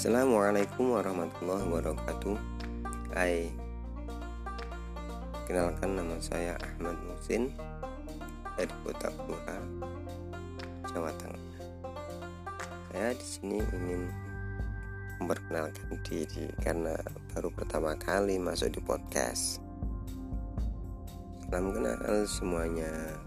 Assalamualaikum warahmatullahi wabarakatuh. Hai. Kenalkan nama saya Ahmad Musin Dari Kota Pura Jawa Tengah. Saya di sini ingin memperkenalkan diri Karena baru pertama kali masuk di podcast. Salam kenal semuanya.